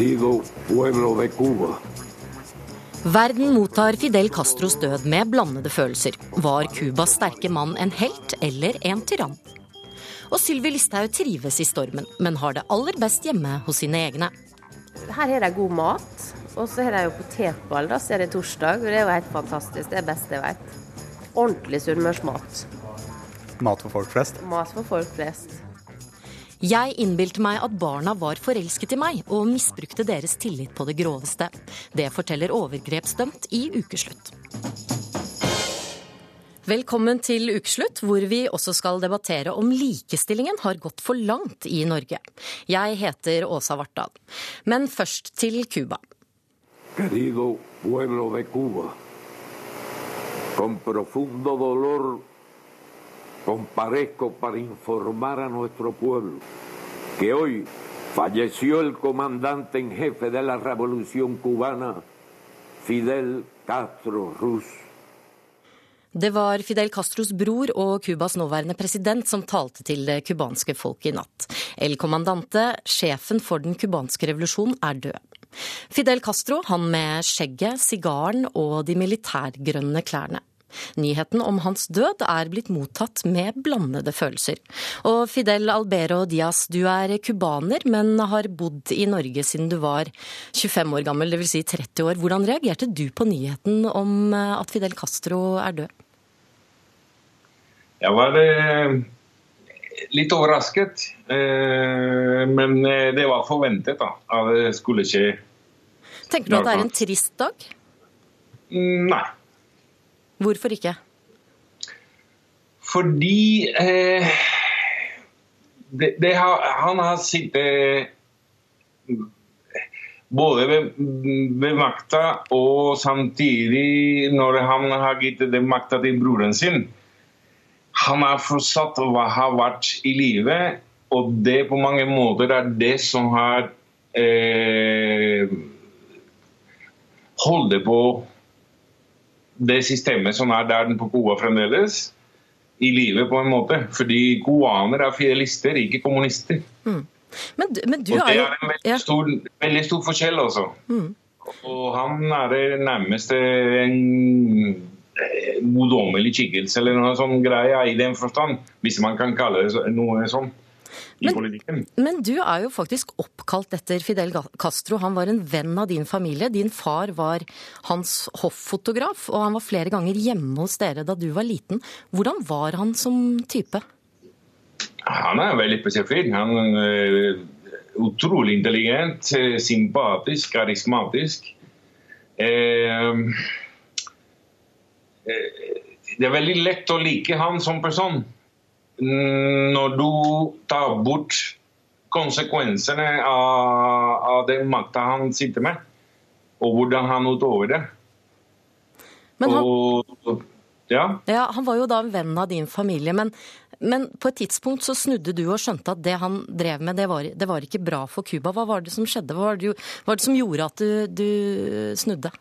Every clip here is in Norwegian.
Querido pueblo de Cuba. Verden mottar Fidel Castros død med blandede følelser. Var Cubas sterke mann en helt eller en tyrann? Og Sylvi Listhaug trives i stormen, men har det aller best hjemme hos sine egne. Her har de god mat, og så har de jo potetball, da, så er det torsdag. Og det er jo helt fantastisk. Det er det beste jeg vet. Ordentlig sunnmørsmat. Mat for folk flest? Mat for folk flest. Jeg innbilte meg at barna var forelsket i meg, og misbrukte deres tillit på det groveste. Det forteller overgrepsdømt i Ukeslutt. Velkommen til Ukeslutt, hvor vi også skal debattere om likestillingen har gått for langt i Norge. Jeg heter Åsa Vartdal. Men først til Cuba. Querido pueblo de Cuba. Con profundo dolor comparezco para informar a nuestro pueblo que hoy falleció el comandante en jefe de la revolución cubana, Fidel Castro Ruz. Det var Fidel Castros bror og Cubas nåværende president som talte til det cubanske folket i natt. El Comandante, sjefen for den cubanske revolusjonen, er død. Fidel Castro, han med skjegget, sigaren og de militærgrønne klærne. Nyheten om hans død er blitt mottatt med blandede følelser. Og Fidel Albero Diaz, du er cubaner, men har bodd i Norge siden du var 25 år gammel, dvs. Si 30 år. Hvordan reagerte du på nyheten om at Fidel Castro er død? Jeg var eh, litt overrasket, eh, men det var forventet da, at det skulle skje. Tenker du at det er en trist dag? Nei. Hvorfor ikke? Fordi eh, det, det har, han har sittet både ved, ved, makta og samtidig når han har gitt den makta til broren sin. Han har fortsatt å ha vært i live, og det på mange måter er det som har eh, holdt på det systemet som er der på Cuba fremdeles, i live på en måte. Fordi cubanere er fidelister, ikke kommunister. Mm. Men, men du og det er en veldig stor, veldig stor forskjell, altså. Mm. Og han er det nærmeste en guddommelig skikkelse eller noe sånn greie i den forstand, hvis man kan kalle det noe sånn i Men- politikken. Men du er jo faktisk oppkalt etter Fidel Castro. Han var en venn av din familie. Din far var hans hoffotograf, og han var flere ganger hjemme hos dere da du var liten. Hvordan var han som type? Han er veldig spesiell. Han er eh, utrolig intelligent, eh, sympatisk, karismatisk. Eh, det er veldig lett å like han som person. Når du tar bort konsekvensene av, av den makta han sitter med, og hvordan han utøver det. Men han, Og, ja, ja, han var jo da en venn av din familie, men, men på et tidspunkt så snudde du og skjønte at det han drev med, det var, det var ikke bra for Cuba. Hva var det som skjedde? Hva var det, hva var det som gjorde at du, du snudde?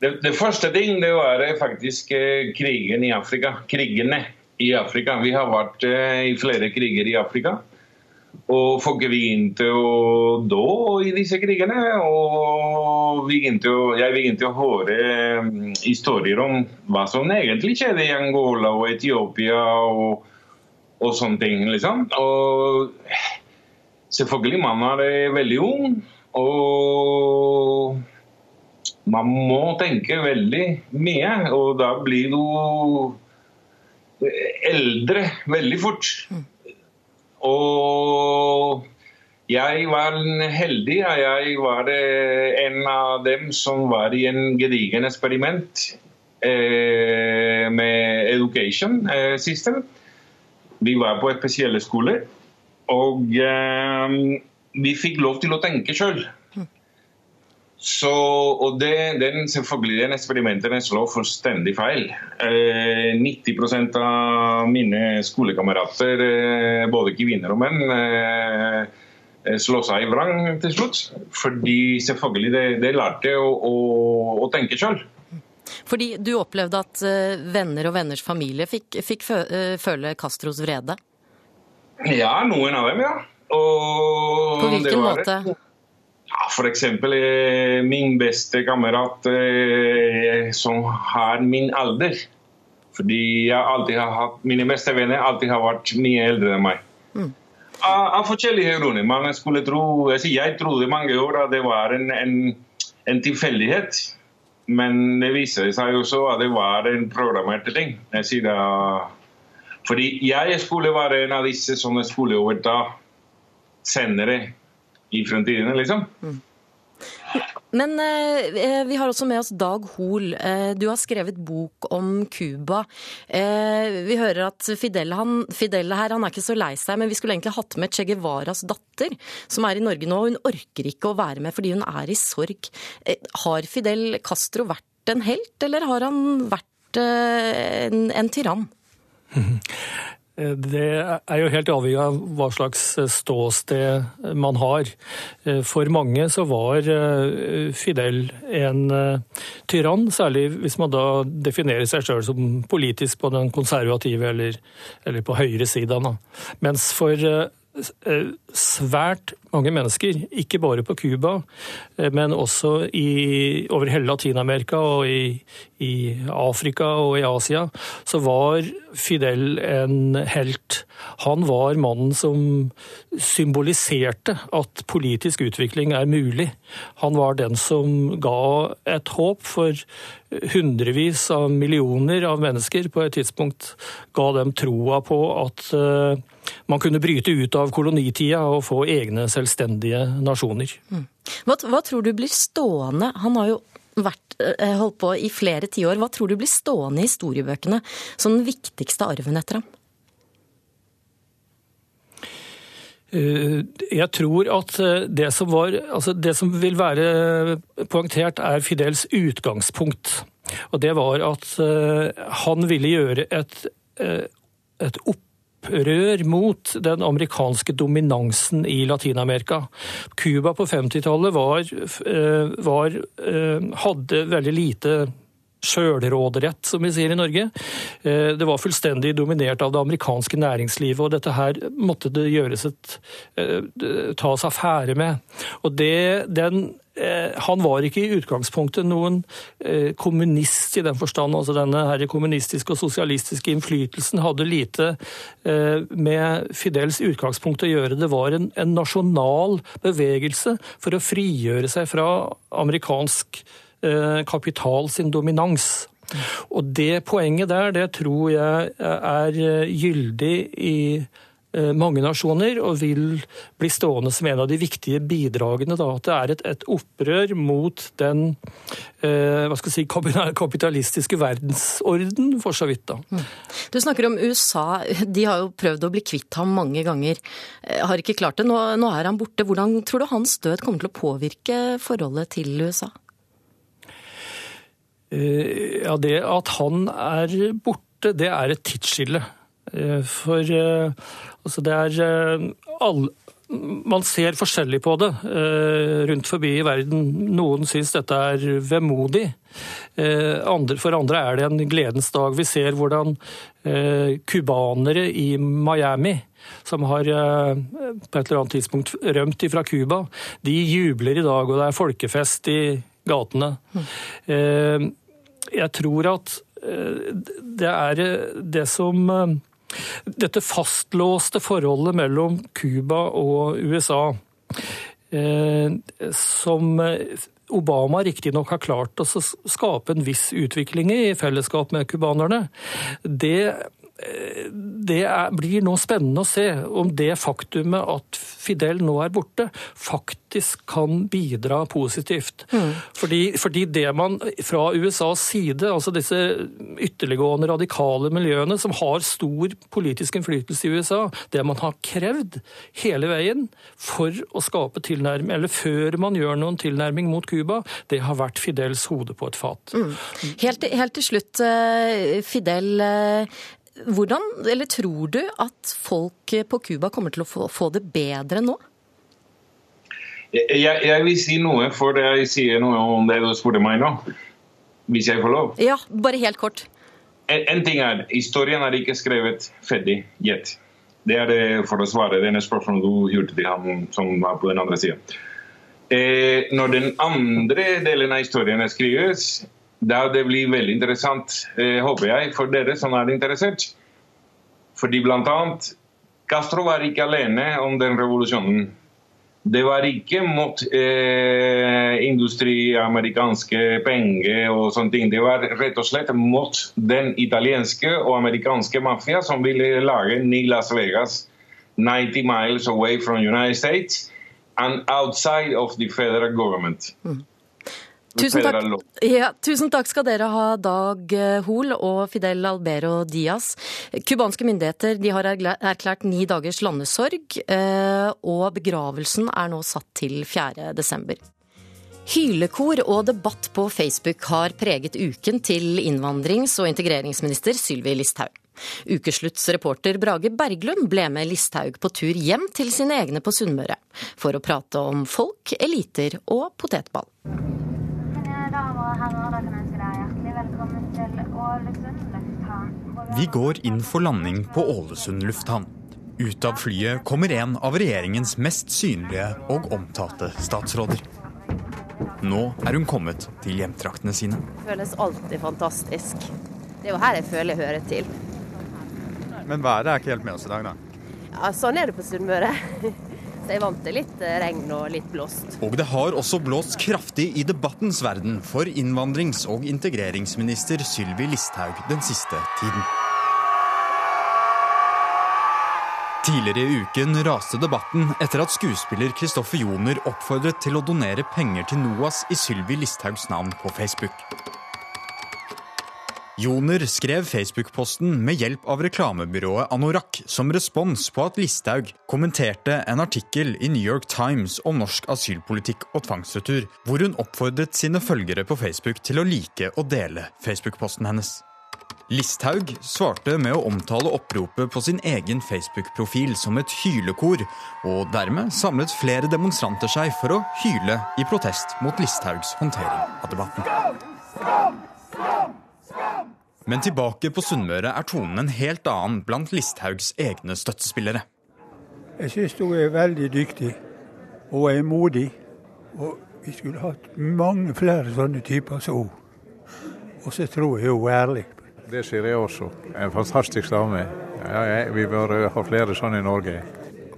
Det, det første ting det var faktisk eh, krigen i Afrika. Krigene i Afrika. Vi har vært eh, i flere kriger i Afrika. Og folk begynte å dø i disse krigene. Og begynte å, jeg begynte å høre eh, historier om hva som egentlig skjedde i Angola og Etiopia og, og sånne ting. liksom. Og selvfølgelig, man er veldig ung. Og man må tenke veldig mye, og da blir du eldre veldig fort. Og jeg var heldig. Jeg var en av dem som var i en gedigen eksperiment eh, med education eh, system. Vi var på spesielle skoler, og eh, vi fikk lov til å tenke sjøl. Så, og det, den, selvfølgelig, eksperimentene slår fullstendig feil. Eh, 90 av mine skolekamerater, eh, både kvinner og menn, eh, slår seg i vrang til slutt. Fordi selvfølgelig det, det lærte å, å, å tenke sjøl. Fordi du opplevde at eh, venner og venners familie fikk, fikk eh, føle Castros vrede? Ja, noen av dem, ja. Og På hvilken det var- måte? F.eks. Eh, min beste kamerat eh, som har min alder. Fordi jeg alltid har hatt, mine beste venner alltid har vært mye eldre enn meg. Mm. Av, av, forskjellige grunner. Man skulle tro, altså jeg trodde mange år at det var en, en, en tilfeldighet. Men det viser seg også at det var en programmert ting. Jeg sier da, fordi jeg skulle være en av disse som skulle overta senere i fremtiden, liksom. Mm. Men eh, vi har også med oss Dag Hoel. Eh, du har skrevet bok om Cuba. Eh, vi hører at Fidel, han, Fidel, her han er ikke så lei seg, men vi skulle egentlig hatt med Che Guevaras datter, som er i Norge nå. Hun orker ikke å være med fordi hun er i sorg. Eh, har Fidel Castro vært en helt, eller har han vært eh, en, en tyrann? Eh, det er jo helt avhengig av hva slags eh, ståsted man har. Eh, for mange så var Fidel en tyrann, særlig hvis man da definerer seg sjøl som politisk på den konservative eller, eller på høyresida. Mens for svært mange mennesker, ikke bare på Cuba, men også i, over hele Latin-Amerika og i, i, Afrika og i Asia, så var Fidel en helt. Han var mannen som symboliserte at politisk utvikling er mulig. Han var den som ga et håp for hundrevis av millioner av mennesker på et tidspunkt. Ga dem troa på at uh, man kunne bryte ut av kolonitida og få egne selvstendige nasjoner. Mm. Hva, hva, tror du blir stående? Han har jo vært, eh, holdt på i flere tiår. Hva tror du blir stående i historiebøkene som den viktigste arven etter ham? Eh, jeg tror at eh, det som, var, altså det som vil være poengtert, er Fidels utgangspunkt. Og det var at han ville gjøre et, et opp opprør mot den amerikanske dominansen i Latin-Amerika. Cuba på 50-tallet var, eh, eh, hadde veldig lite sjølråderett, som vi sier i Norge. Eh, det var fullstendig dominert av det amerikanske næringslivet, og dette her måtte det gjøres et tas affære med. Og det, den Eh, han var ikke i utgangspunktet noen eh, kommunist i den forstand. altså Denne her kommunistiske og sosialistiske innflytelsen hadde lite eh, med Fidels utgangspunkt å gjøre. Det var en, en nasjonal bevegelse for å frigjøre seg fra amerikansk kapital sin dominans. Og det poenget der, det tror jeg er gyldig i Eh, mange nasjoner, og vil bli stående som en av de viktige bidragene. Da, at det er et, et opprør mot den eh, si, kapitalistiske verdensorden, for så vidt. da. Mm. Du snakker om USA. De har jo prøvd å bli kvitt ham mange ganger. Eh, har ikke klart det. Nå, nå er han borte. Hvordan tror du hans død kommer til å påvirke forholdet til USA? Eh, ja, Det at han er borte, det er et tidsskille. For Altså det er eh, all, man ser forskjellig på det eh, rundt forbi i verden. Noen syns dette er vemodig. Eh, for andre er det en gledens dag. Vi ser hvordan cubanere i Miami, som har på et eller annet tidspunkt rømt fra Cuba, de jubler i dag, og det er folkefest i gatene. Jeg tror at det er det som dette fastlåste forholdet mellom Cuba og USA, eh, som Obama riktignok har klart å skape en viss utvikling i, i fellesskap med cubanerne, det det er, blir nå spennende å se om det faktumet at Fidel nå er borte, faktisk kan bidra positivt. Mm. Fordi, fordi, det man fra USAs side, altså disse ytterliggående radikale miljøene som har stor politisk innflytelse i USA, det man har krevd hele veien for å skape tilnærming, eller før man gjør noen tilnærming mot Cuba, det har vært Fidels hode på et fat. Mm. Helt, helt, til slutt, eh, Fidel. Eh, hvordan, eller tror du at folk på Cuba kommer til å få, få det bedre nå? Jeg, jeg, vil si noe for jeg sier noe om det du spurte meg nå. Hvis jeg får lov? Ja, bare helt kort. En, en ting er, Historien er ikke skrevet ferdig yet. Det er det for å svare denne spørsmålet du gjorde til ham som var på den andre sida. Eh, når den andre delen av historien skrives, da det blir veldig interessant, eh, håper jeg, for dere som er interessert. Fordi bl.a. Castro var ikke alene om den revolusjonen. Det var ikke mot eh, industri, amerikanske penger og sånne ting. Det var rett og slett mot den italienske og amerikanske mafia som ville lage ny Las Vegas 90 miles away from United States and outside of the federal government. Mm. Tusen takk. Ja, tusen takk skal dere ha, Dag Hoel og Fidel Albero Diaz. Cubanske myndigheter har erklært ni dagers landesorg, eh, og begravelsen er nå satt til 4. desember. Hylekor og debatt på Facebook har preget uken til innvandrings- og integreringsminister Sylvi Listhaug. Ukeslutts reporter Brage Berglund ble med Listhaug på tur hjem til sine egne på Sunnmøre, for å prate om folk, eliter og potetball Vi går inn for landing på Ålesund lufthavn. Ut av flyet kommer en av regjeringens mest synlige og omtalte statsråder. Nå er hun kommet til hjemtraktene sine. Det føles alltid fantastisk. Det er jo her jeg føler jeg hører til. Men været er ikke helt med oss i dag, da? Ja, Sånn er det på Sunnmøre. Jeg vant til litt eh, regn og litt blåst. Og det har også blåst kraftig i debattens verden for innvandrings- og integreringsminister Sylvi Listhaug den siste tiden. Tidligere i uken raste debatten etter at skuespiller Kristoffer Joner oppfordret til å donere penger til NOAS i Sylvi Listhaugs navn på Facebook. Joner skrev Facebook-posten med hjelp av reklamebyrået Anorak som respons på at Listhaug kommenterte en artikkel i New York Times om norsk asylpolitikk og tvangsretur, hvor hun oppfordret sine følgere på Facebook til å like og dele Facebook-posten hennes. Listhaug svarte med å omtale oppropet på sin egen Facebook-profil som et hylekor, og dermed samlet flere demonstranter seg for å hyle i protest mot Listhaugs håndtering av debatten. Men tilbake på Sunnmøre er tonen en helt annen blant Listhaugs egne støttespillere. Jeg syns hun er veldig dyktig og er modig. Og vi skulle hatt mange flere sånne typer som hun. Og så tror jeg hun er ærlig. Det sier jeg også. En fantastisk dame. Ja, ja, vi bør ha flere sånne i Norge.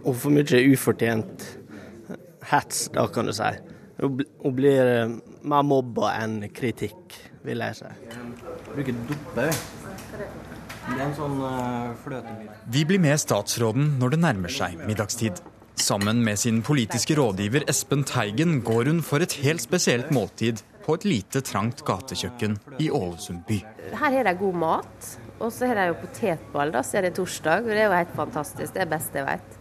Og for mye ufortjent hets, da kan du si. Hun blir eh, mer mobba enn kritikk, vil jeg si bruker duppe. Det er en sånn uh, fløtemyr. Vi blir med statsråden når det nærmer seg middagstid. Sammen med sin politiske rådgiver Espen Teigen går hun for et helt spesielt måltid på et lite, trangt gatekjøkken i Ålesund by. Her har de god mat, og så har de jo potetball. Da så er det torsdag, og det er jo helt fantastisk. Det er det beste jeg vet.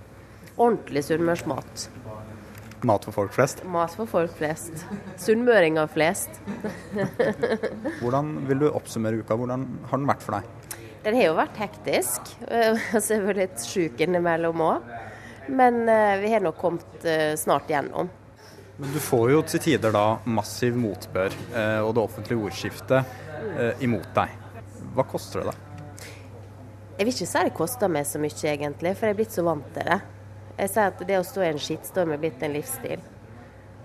Ordentlig sunnmørsmat. Mat for folk flest? Mat for folk flest. Sunnmøringer flest. Hvordan vil du oppsummere uka? Hvordan har den vært for deg? Den har jo vært hektisk. Så jeg var litt sjuk innimellom òg. Men eh, vi har nok kommet eh, snart gjennom. Men du får jo til tider da massiv motbør eh, og det offentlige ordskiftet imot deg. Hva koster det da? Jeg vil ikke si det koster meg så mye, egentlig, for jeg er blitt så vant til det. Jeg sier at det å stå i en skittstorm er blitt en livsstil.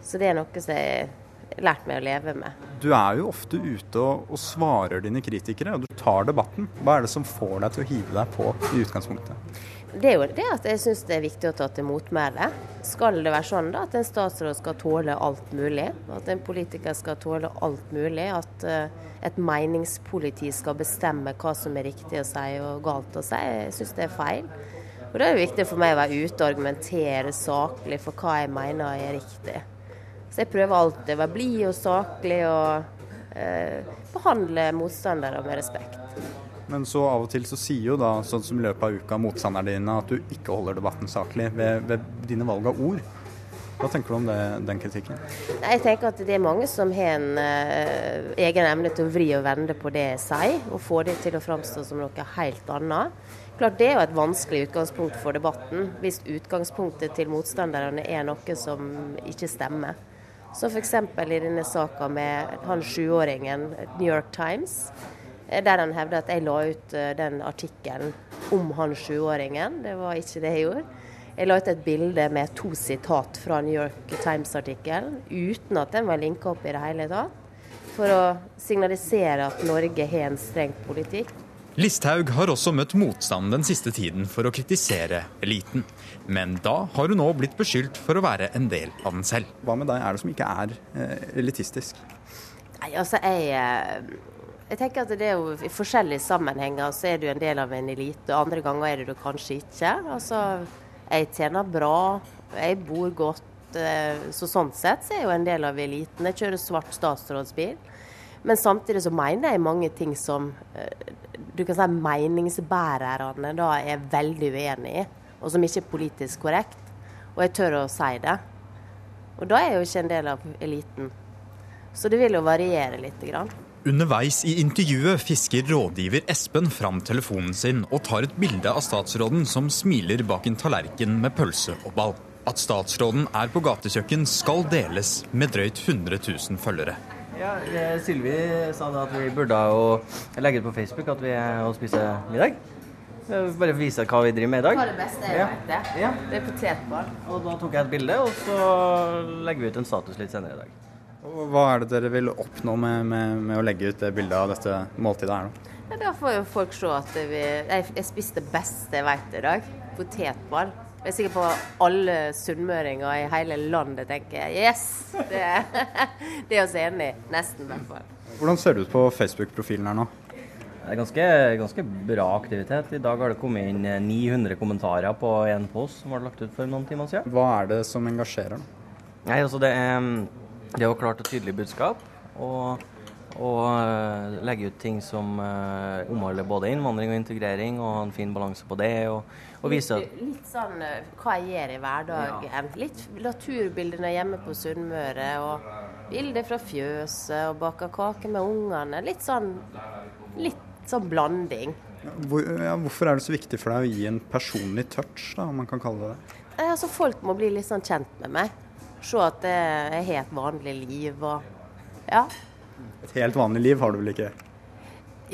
Så det er noe som jeg har lært meg å leve med. Du er jo ofte ute og, og svarer dine kritikere, og du tar debatten. Hva er det som får deg til å hive deg på i utgangspunktet? Det er jo det at jeg syns det er viktig å ta til motmæle. Skal det være sånn da at en statsråd skal tåle alt mulig? At en politiker skal tåle alt mulig? At uh, et meningspoliti skal bestemme hva som er riktig å si og galt å si? Jeg syns det er feil. Og Da er det viktig for meg å være ute og argumentere saklig for hva jeg mener er riktig. Så jeg prøver alltid å være blid og saklig og eh, behandle motstandere med respekt. Men så av og til så sier jo da, sånn som i løpet av uka, motstanderne dine at du ikke holder debatten saklig ved, ved dine valg av ord. Hva tenker du om det, den kritikken? Jeg tenker at Det er mange som har en eh, egen evne til å vri og vende på det jeg sier, og få det til å framstå som noe helt annet. Klart Det er jo et vanskelig utgangspunkt for debatten, hvis utgangspunktet til motstanderne er noe som ikke stemmer. Så f.eks. i denne saka med han sjuåringen, New York Times, der han hevder at jeg la ut eh, den artikkelen om han sjuåringen. Det var ikke det jeg gjorde. Jeg la ut et bilde med to sitat fra New York Times-artikkelen, uten at den var linka opp i det hele tatt. For å signalisere at Norge har en streng politikk. Listhaug har også møtt motstand den siste tiden for å kritisere eliten. Men da har hun nå blitt beskyldt for å være en del av den selv. Hva med deg er det som ikke er eh, elitistisk? Nei, altså jeg, eh, jeg tenker at det er jo I forskjellige sammenhenger så er du en del av en elite, andre ganger er det du kanskje ikke. Altså, jeg tjener bra, jeg bor godt. Eh, så sånn sett så er jeg jo en del av eliten. Jeg kjører svart statsrådsbil. Men samtidig så mener jeg mange ting som du kan si meningsbærerne da er veldig uenig i, og som ikke er politisk korrekt. Og jeg tør å si det. Og da er jeg jo ikke en del av eliten. Så det vil jo variere litt. Grann. Underveis i intervjuet fisker rådgiver Espen fram telefonen sin og tar et bilde av statsråden som smiler bak en tallerken med pølse og ball. At statsråden er på gatekjøkken skal deles med drøyt 100 000 følgere. Ja, eh, Sylvi sa da at vi burde legge ut på Facebook at vi er og spiser middag. Bare for å vise hva vi driver med i dag. Hva er det beste jeg ja. vet det? Ja. Det er potetball. Og da tok jeg et bilde, og så legger vi ut en status litt senere i dag. Og hva er det dere vil oppnå med, med, med å legge ut det bildet av dette måltidet her nå? Ja, da får jo folk se at vi, jeg, jeg spiste det beste jeg vet i dag. Potetball. Jeg er sikker på alle sunnmøringer i hele landet tenker yes! Det, det er oss enig i. Nesten, i hvert fall. Hvordan ser det ut på Facebook-profilen her nå? Det er ganske, ganske, bra aktivitet. I dag har det kommet inn 900 eh, kommentarer på en post som ble lagt ut for noen timer siden. Hva er det som engasjerer? Nei, altså det er, det er jo klart og tydelig budskap. Og, og uh, legge ut ting som uh, omholder både innvandring og integrering, og en fin balanse på det. Og, og vise litt, litt sånn uh, hva jeg gjør i hverdagen. Ja. Litt naturbildene hjemme på Sunnmøre. og Bilder fra fjøset og bake kake med ungene. Litt sånn litt sånn blanding. Hvor, ja, hvorfor er det så viktig for deg å gi en personlig touch, da, om man kan kalle det det? Eh, altså, folk må bli litt sånn kjent med meg. Se at jeg har et vanlig liv og ja. Et helt vanlig liv har du vel ikke?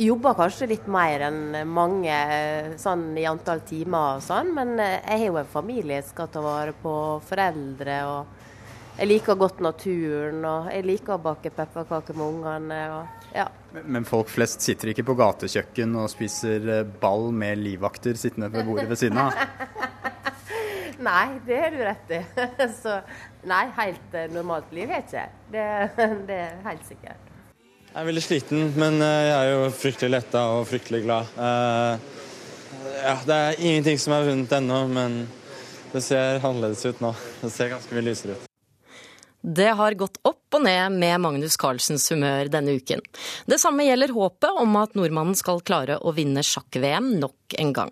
Jobber kanskje litt mer enn mange sånn i antall timer og sånn, men eh, jeg har jo en familie jeg skal ta vare på, foreldre. og Jeg liker godt naturen, og jeg liker å bake pepperkaker med ungene. og ja. Men folk flest sitter ikke på gatekjøkken og spiser eh, ball med livvakter sittende ved bordet ved siden av? nei, det har du rett i. Så nei, helt eh, normalt liv har jeg ikke. Det, det er helt sikkert. Jeg er veldig sliten, men eh, jeg er jo fryktelig letta og fryktelig glad. Ja, det er ingenting som er vunnet ennå, men det ser annerledes ut nå. Det ser ganske mye lysere ut. Det har gått opp og ned med Magnus Carlsens humør denne uken. Det samme gjelder håpet om at nordmannen skal klare å vinne sjakk-VM nok en gang.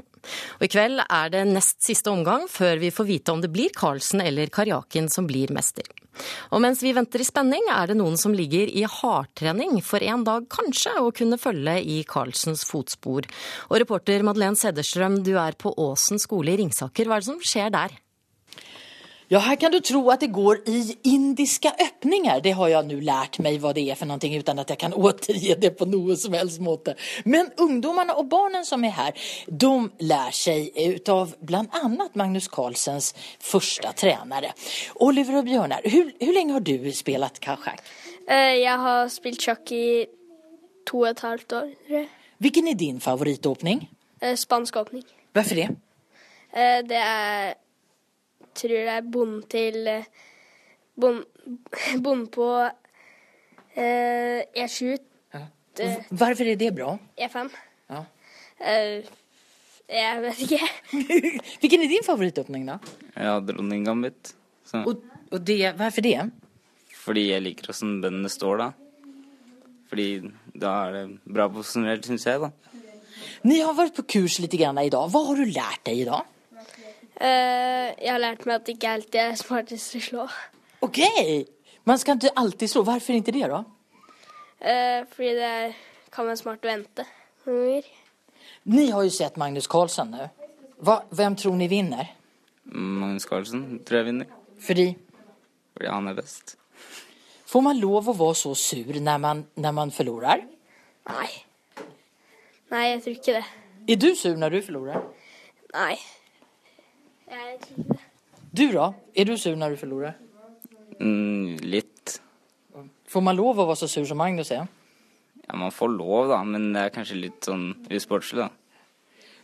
Og I kveld er det nest siste omgang før vi får vite om det blir Carlsen eller Karjakin som blir mester. Og mens vi venter i spenning, er det noen som ligger i hardtrening for en dag kanskje å kunne følge i Carlsens fotspor. Og reporter Madeleine Sederstrøm, du er på Åsen skole i Ringsaker. Hva er det som skjer der? Ja, her kan du tro at det går i indiske öppningar. Det har jeg nå lært meg hva det er for någonting utan att jag kan återge det på noe som helst måte. Men ungdomarna og barnen som er her, de lär sig utav bland annat Magnus Carlsens første tränare. Oliver og Bjørnar, hur, hur länge har du spelat schack? Jeg har spilt sjakk i to og et halvt år. Vilken er din favoritåpning? Eh, spansk åpning. Hvorfor det? Eh, det er tror det er bonden til Bonden bond på eh, E7. Ja. Hvorfor er det bra? E5. Ja. Eh, jeg vet ikke. Hvilken er din favorittåpning, da? Ja, dronning Gambit. Og, og det, hvorfor det? Fordi jeg liker åssen bøndene står da. Fordi da er det bra posisjonert, syns jeg, da. Ni har vært på kurs litt i dag. Hva har du lært deg i dag? Uh, jeg har lært meg at det ikke alltid er smartest å slå. Ok! Man skal ikke alltid slå. Hvorfor ikke det, da? Uh, fordi det er, kan være smart å vente Ni har jo sett Magnus Carlsen nå. Hvem tror ni vinner? Magnus Carlsen tror jeg vinner. Fordi? Fordi han er best. Får man lov å være så sur når man, når man forlorer? Nei. Nei, jeg tror ikke det. Er du sur når du forlorer? Nei. Jeg tror ikke. Du da? Er du sur når du forlorer? Mm, litt. Får man lov å være så sur som Magnus er? Ja, man får lov, da, men det er kanskje litt sånn usportslig, da.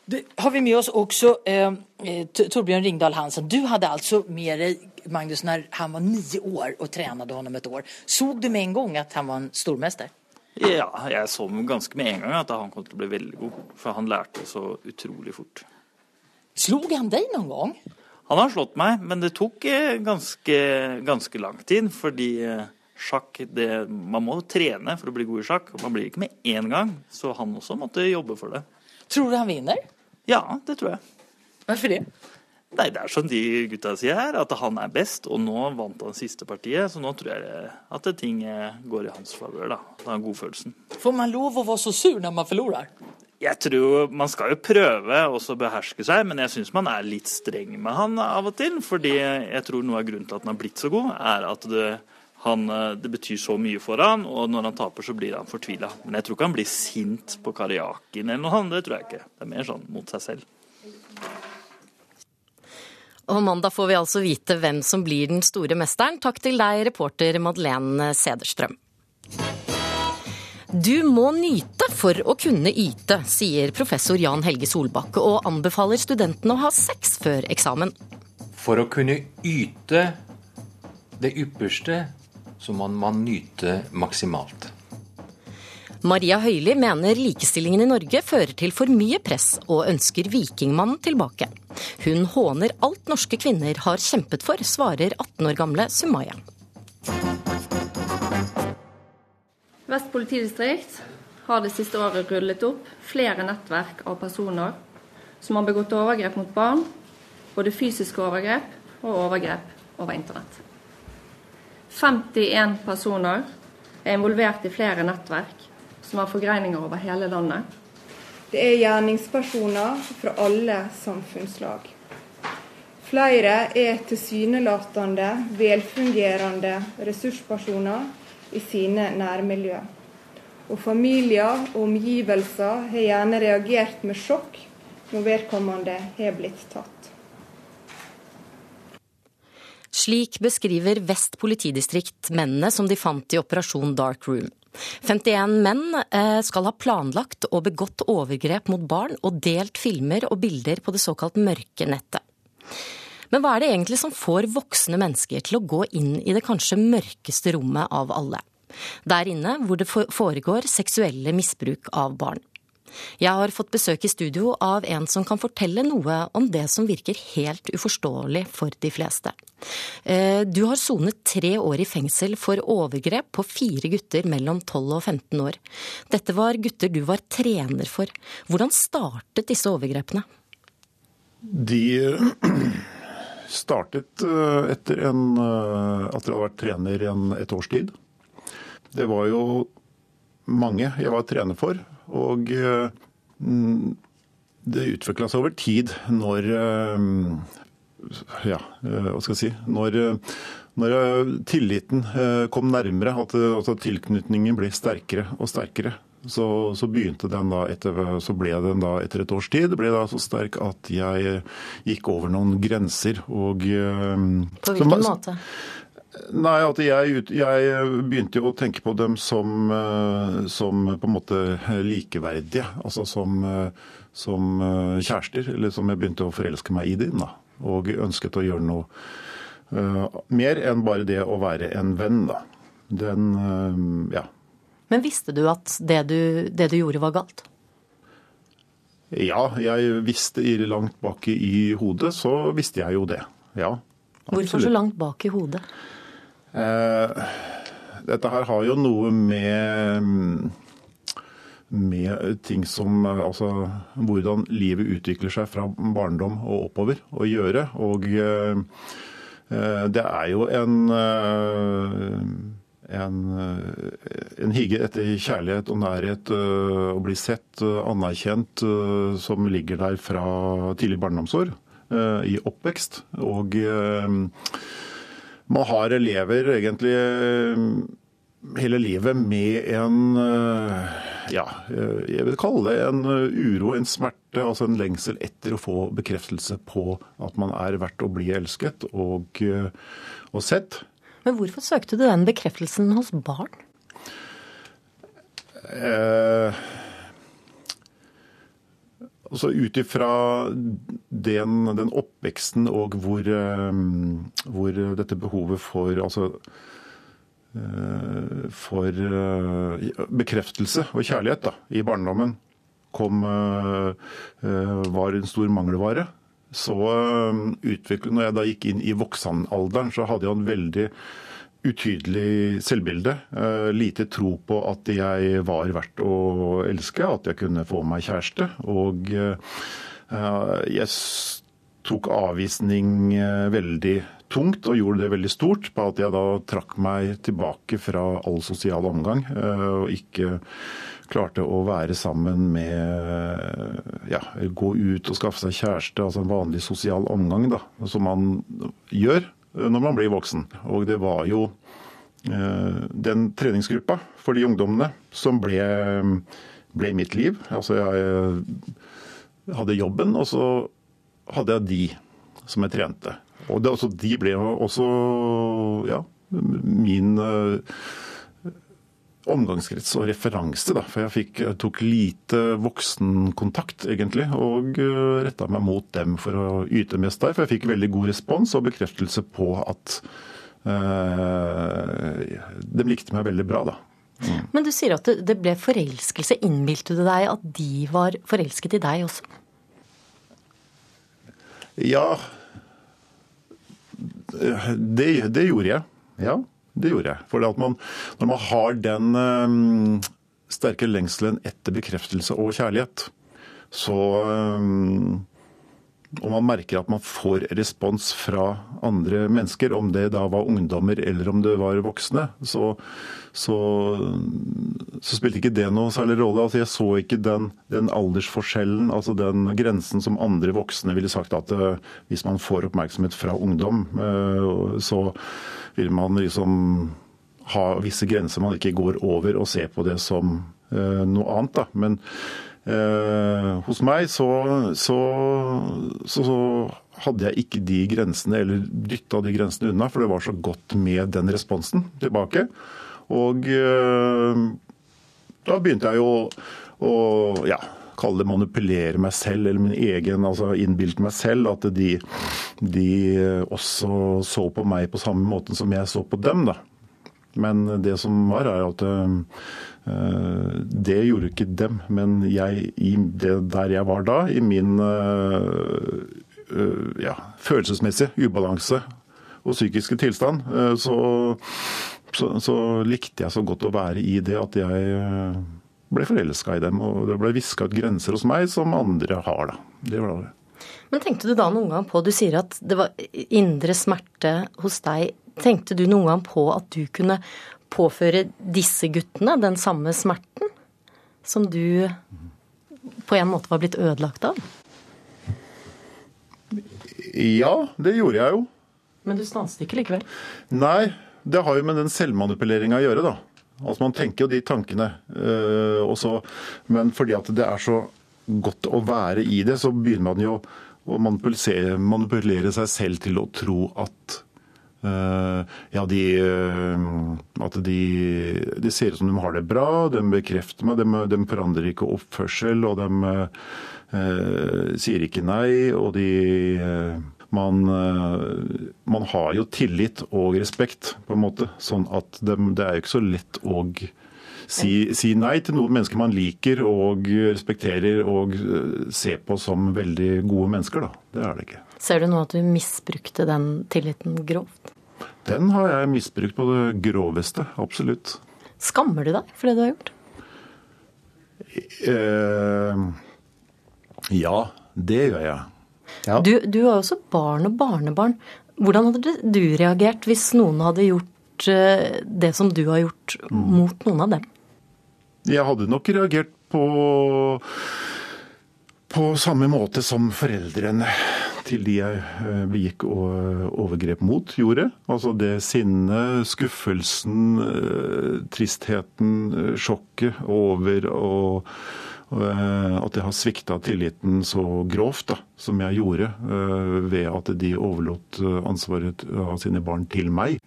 Du, har vi med oss også eh, eh Torbjørn Ringdal Hansen. Du hadde altså med deg Magnus når han var ni år og trente ham et år. Så du med en gang at han var en stormester? Ja, jeg så ganske med en gang at han kom til å bli veldig god. For han lærte så utrolig fort. Slog han deg noen gang? Han har slått meg, men det tok eh, ganske, ganske lang tid. Fordi eh, sjakk det, Man må trene for å bli god i sjakk. og Man blir ikke med én gang. Så han også måtte jobbe for det. Tror du han vinner? Ja, det tror jeg. Hvorfor det? Nei, Det er som de gutta sier her, at han er best. Og nå vant han siste partiet, så nå tror jeg at ting går i hans favør. da. Har godfølelsen. Får man lov å være så sur når man forlorer? Jeg tror Man skal jo prøve å beherske seg, men jeg syns man er litt streng med han av og til. fordi jeg tror noe av grunnen til at han har blitt så god, er at det, han, det betyr så mye for han, og når han taper, så blir han fortvila. Men jeg tror ikke han blir sint på Karjakin eller noe annet, Det tror jeg ikke. Det er mer sånn mot seg selv. Og mandag får vi altså vite hvem som blir den store mesteren. Takk til deg, reporter Madeleine Sederstrøm. Du må nyte for å kunne yte, sier professor Jan Helge Solbakke, og anbefaler studentene å ha sex før eksamen. For å kunne yte det ypperste, så må man nyte maksimalt. Maria Høili mener likestillingen i Norge fører til for mye press, og ønsker Vikingmannen tilbake. Hun håner alt norske kvinner har kjempet for, svarer 18 år gamle Sumaya. Vest politidistrikt har det siste året rullet opp flere nettverk av personer som har begått overgrep mot barn, både fysiske overgrep og overgrep over internett. 51 personer er involvert i flere nettverk som har forgreininger over hele landet. Det er gjerningspersoner fra alle samfunnslag. Flere er tilsynelatende velfungerende ressurspersoner i sine nærmiljø. Og familier og omgivelser har gjerne reagert med sjokk når vedkommende har blitt tatt. Slik beskriver Vest politidistrikt mennene som de fant i Operasjon Dark Room. 51 menn eh, skal ha planlagt og begått overgrep mot barn og delt filmer og bilder på det såkalt mørke nettet. Men hva er det egentlig som får voksne mennesker til å gå inn i det kanskje mørkeste rommet av alle? Der inne hvor det foregår seksuelle misbruk av barn. Jeg har fått besøk i studio av en som kan fortelle noe om det som virker helt uforståelig for de fleste. Eh, du har sonet tre år i fengsel for overgrep på fire gutter mellom 12 og 15 år. Dette var gutter du var trener for. Hvordan startet disse overgrepene? De startet eh, etter en, eh, at jeg hadde vært trener i et års tid. Det var jo mange jeg var trener for. Og eh, det utvikla seg over tid når Ja, hva skal jeg si Når, når tilliten kom nærmere, at, altså, tilknytningen ble sterkere og sterkere. Så, så, begynte den da etter, så ble den da etter et års tid ble da så sterk at jeg gikk over noen grenser. Og, eh, på hvilken som, måte? Nei, at jeg, jeg, begynte jo å tenke på dem som, eh, som på en måte likeverdige. Altså som, eh, som, kjærester. Eller som jeg begynte å forelske meg i dem. Da. Og ønsket å gjøre noe uh, mer enn bare det å være en venn. Da. Den, uh, ja. Men visste du at det du, det du gjorde var galt? Ja, jeg visste langt bak i hodet, så visste jeg jo det. Ja. Absolutt. Hvorfor så langt bak i hodet? Eh, dette her har jo noe med med ting som Altså hvordan livet utvikler seg fra barndom og oppover å gjøre. Og eh, eh det er jo en en, en hige etter kjærlighet og nærhet å bli sett, anerkjent, som ligger der fra tidlig barndomsår i oppvekst. Og man har elever egentlig hele livet med en ja, jeg vil kalle det en uro, en smerte, altså en lengsel etter å få bekreftelse på at man er verdt å bli elsket og, og sett. Men hvorfor søkte du den bekreftelsen hos barn? Eh, altså Ut ifra den, den, oppveksten og hvor, hvor, dette behovet for altså Eh, for eh, bekreftelse og kjærlighet da, i barndommen kom, eh, var en stor mangelvare. Så utviklet, når jeg da gikk inn i voksenalderen, så hadde jeg en veldig utydelig selvbilde. Lite tro på at jeg var verdt å elske, at jeg kunne få meg kjæreste. Og jeg tok avvisning veldig tungt, og gjorde det veldig stort, på at jeg da trakk meg tilbake fra all sosial omgang. Eh, og ikke klarte å være sammen med ja, gå ut og skaffe seg kjæreste, altså en vanlig sosial omgang, da, som man gjør når man blir voksen. Og det var jo eh, den treningsgruppa for de ungdommene som ble, ble mitt liv. Altså jeg hadde jobben, og så hadde jeg de som jeg trente. Og det, altså, de ble også ja, min omgangskrets og referanse. Da, for jeg fikk, tok lite voksenkontakt, egentlig, og eh, retta meg mot dem for å yte mest der. For jeg fikk veldig god respons og bekreftelse på at øh, de likte meg veldig bra. da. Mm. Men du sier at det ble forelskelse. Innbilte du deg at de var forelsket i deg også? Ja, det, det, gjorde jeg. Ja, det gjorde jeg. For når man har den um, sterke lengselen etter bekreftelse og kjærlighet, så um, og man merker at man får respons fra andre mennesker, om det da var ungdommer eller om det var voksne, så, så, så spilte ikke det noe særlig rolle. Altså, jeg så ikke den, den, aldersforskjellen, altså den grensen som andre voksne ville sagt at uh, hvis man får oppmerksomhet fra ungdom, så vil man liksom ha visse grenser man ikke går over og se på det som uh, noe annet. Da. Men uh, hos meg så, så, så, så, hadde jeg ikke de grensene, eller dytta de grensene unna, for det var så godt med den responsen tilbake. Og eh, da begynte jeg jo å ja, kalle det manipulere meg selv, eller min egen, altså innbilte meg selv at de, de også så på meg på samme måte som jeg så på dem. da. Men det som var, er at Eh, det gjorde ikke dem, men jeg, det der jeg var da, i min eh, eh, ja, følelsesmessige ubalanse og psykiske tilstand, så, så, så, likte jeg så godt å være i det at jeg ble forelska i dem. Og det ble viska ut grenser hos meg som andre har, da. Det var det. Men tenkte du da noen gang på Du sier at det var indre smerte hos deg. Tenkte du noen gang på at du kunne påføre disse guttene den samme smerten som du på en måte var blitt ødelagt av? Ja, det gjorde jeg jo. Men du stanset ikke likevel? Nei, det har jo med den selvmanipuleringa å gjøre, da. Altså Man tenker jo de tankene. Øh, også, men fordi at det er så godt å være i det, så begynner man jo å manipulere, manipulere seg selv til å tro at Eh, ja, de, eh, at de, de, ser ut som de har det bra, de bekrefter meg, de, de forandrer ikke oppførsel, og de eh, sier ikke nei. Og de man, man, har jo tillit og respekt, på en måte. Sånn at det, det er jo ikke så lett å si, si, nei til noen mennesker man liker og respekterer og ser på som veldig gode mennesker. Da. Det er det ikke. Ser du nå at du misbrukte den tilliten grovt? Den har jeg misbrukt på det groveste, absolutt. Skammer du deg for det du har gjort? Eh, ja, det gjør jeg. Ja. Du, du har også barn og barnebarn. Hvordan hadde du reagert hvis noen hadde gjort eh, det som du har gjort, mm. mot noen av dem? Jeg hadde nok reagert på på samme måte som foreldrene til de jeg eh, begikk overgrep mot, gjorde. Altså det sinnet, skuffelsen, tristheten, sjokket over og at jeg har svikta tilliten så grovt da, som jeg gjorde ved at de overlot ansvaret av sine barn til meg.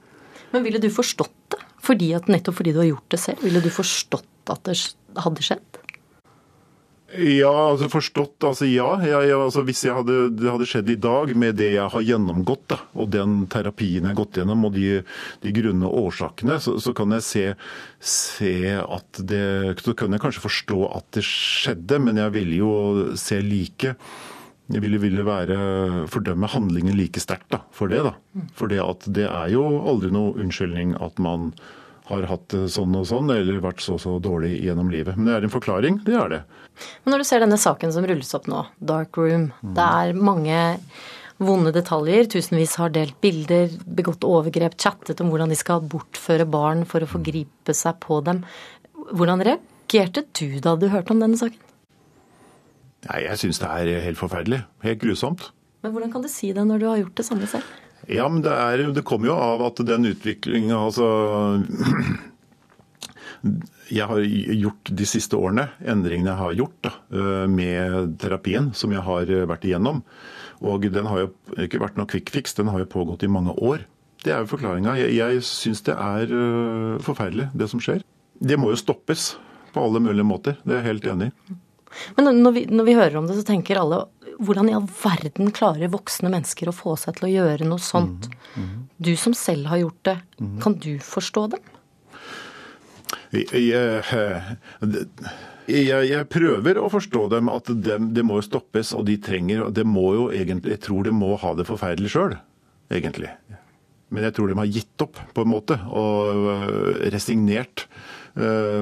Men ville du forstått det? Fordi at, nettopp fordi du har gjort det selv? Ville du forstått at det hadde skjedd? Ja, altså forstått Altså ja. Jeg, altså hvis hadde, det hadde skjedd i dag med det jeg har gjennomgått, da, og den terapien jeg har gått gjennom, og de, de grunne årsakene, så, så, kan jeg se, se, at det Så kan jeg kanskje forstå at det skjedde, men jeg ville jo se like jeg ville, ville være, fordømme handlingen like sterkt for det. da. For det at det er jo aldri noe unnskyldning at man har hatt det sånn og sånn, eller vært så så dårlig gjennom livet. Men det er en forklaring, det er det. Men når du ser denne saken som rulles opp nå, Dark Room, mm. det er mange vonde detaljer. Tusenvis har delt bilder, begått overgrep, chattet om hvordan de skal bortføre barn for å forgripe seg på dem. Hvordan reagerte du da du hørte om denne saken? Nei, Jeg syns det er helt forferdelig. Helt grusomt. Men hvordan kan du si det når du har gjort det samme selv? Ja, men det, er, det kommer jo av at den utviklinga altså jeg har gjort de siste årene, endringene jeg har gjort da, øh, med terapien som jeg har vært igjennom. Og den har jo ikke vært noe quick den har jo pågått i mange år. Det er jo forklaringa. Jeg, jeg syns det er øh, forferdelig, det som skjer. Det må jo stoppes på alle mulige måter. Det er jeg helt enig i. Men når vi, når vi hører om det, så tenker alle hvordan i all verden klarer voksne mennesker å få seg til å gjøre noe sånt? Mm, mm. Du som selv har gjort det, mm. kan du forstå dem? Jeg, jeg, jeg, prøver å forstå dem, at det, de må stoppes, og de trenger de må jo egentlig, Jeg tror de må ha det forferdelig sjøl, egentlig. Men jeg tror de har gitt opp, på en måte, og øh, resignert øh,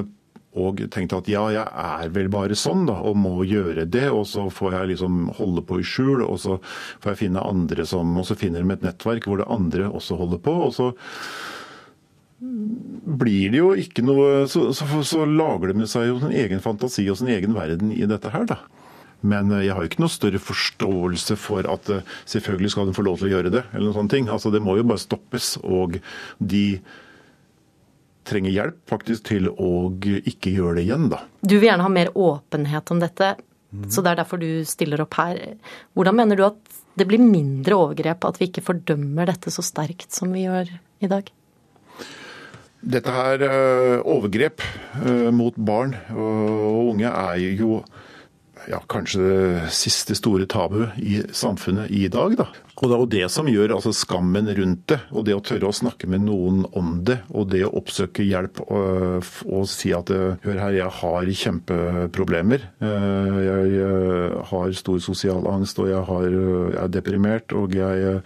og tenkte at ja, jeg er vel bare sånn, da, og må gjøre det. Og så får jeg liksom holde på i skjul, og så får jeg finne andre som Og så finner de et nettverk hvor det andre også holder på. og så blir det jo ikke noe Så, så, så lager de seg jo sin egen fantasi og sin egen verden i dette her, da. Men eh, jeg har jo ikke noe større forståelse for at eh, selvfølgelig skal de få lov til å gjøre det. eller noen sånne ting. Altså Det må jo bare stoppes. Og de trenger hjelp faktisk til å ikke gjøre det igjen, da. Du vil gjerne ha mer åpenhet om dette, mm. så det er derfor du stiller opp her. Hvordan mener du at det blir mindre overgrep, at vi ikke fordømmer dette så sterkt som vi gjør i dag? Dette her eh, overgrep eh, mot barn og unge er jo ja, kanskje det siste store tabu i samfunnet i dag. Da. Og det er jo det som gjør altså, skammen rundt det, og det å tørre å snakke med noen om det, og det å oppsøke hjelp og, og si at hør her, jeg har kjempeproblemer. Eh, jeg har stor sosial angst, og jeg, har, jeg er deprimert, og jeg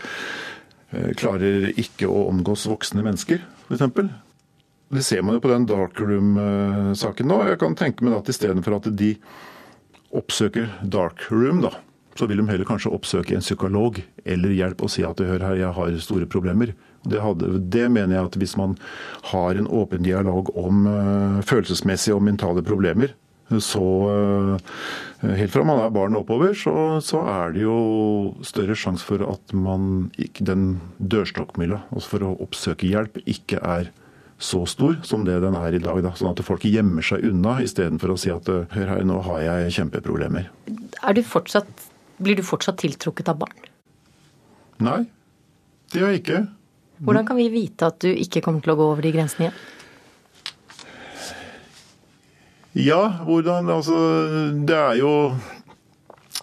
klarer ikke å omgås voksne mennesker, f.eks. Det ser man jo på den darkroom-saken nå. Jeg kan tenke meg at istedenfor at de oppsøker dark room, da, så vil de heller kanskje oppsøke en psykolog eller hjelp og si at hør her, jeg har store problemer. Det, hadde, det, mener jeg at hvis man har en åpen dialog om uh, følelsesmessige og mentale problemer, så uh, helt fra man er barn oppover, så, så, er det jo større sjanse for at man ikke den dørstokkmila, altså for å oppsøke hjelp, ikke er så stor som det den er i dag. Da. Sånn at folk gjemmer seg unna istedenfor å si at hør her, nå har jeg kjempeproblemer. Du fortsatt, blir du fortsatt tiltrukket av barn? Nei, det gjør jeg ikke. Hvordan kan vi vite at du ikke kommer til å gå over de grensene igjen? Ja, hvordan Altså, det er jo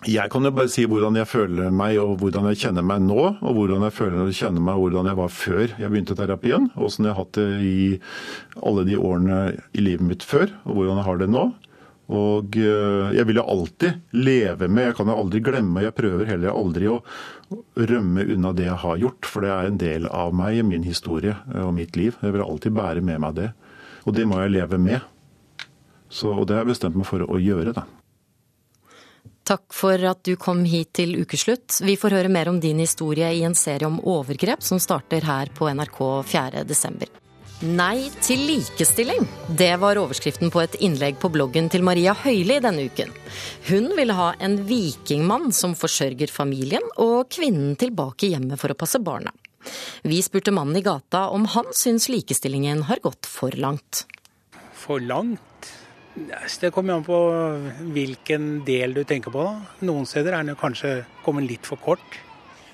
jeg kan jo bare si hvordan jeg føler meg og hvordan jeg kjenner meg nå. Og hvordan jeg føler og kjenner meg hvordan jeg var før jeg begynte terapien. Åssen jeg har hatt det i alle de årene i livet mitt før, og hvordan jeg har det nå. Og eh, jeg vil jo alltid leve med, jeg kan jo aldri glemme, jeg prøver heller aldri å rømme unna det jeg har gjort. For det er en del av meg, min historie og mitt liv. Jeg vil alltid bære med meg det. Og det må jeg leve med. Så, og det har jeg bestemt meg for å gjøre, da. Takk for at du kom hit til ukeslutt. Vi får høre mer om din historie i en serie om overgrep som starter her på NRK 4. desember. Nei til likestilling. Det var overskriften på et innlegg på bloggen til Maria Høili denne uken. Hun ville ha en vikingmann som forsørger familien, og kvinnen tilbake hjemme for å passe barna. Vi spurte mannen i gata om han syns likestillingen har gått for langt. For langt? Det kommer an på hvilken del du tenker på. Noen steder er den kanskje kommet litt for kort.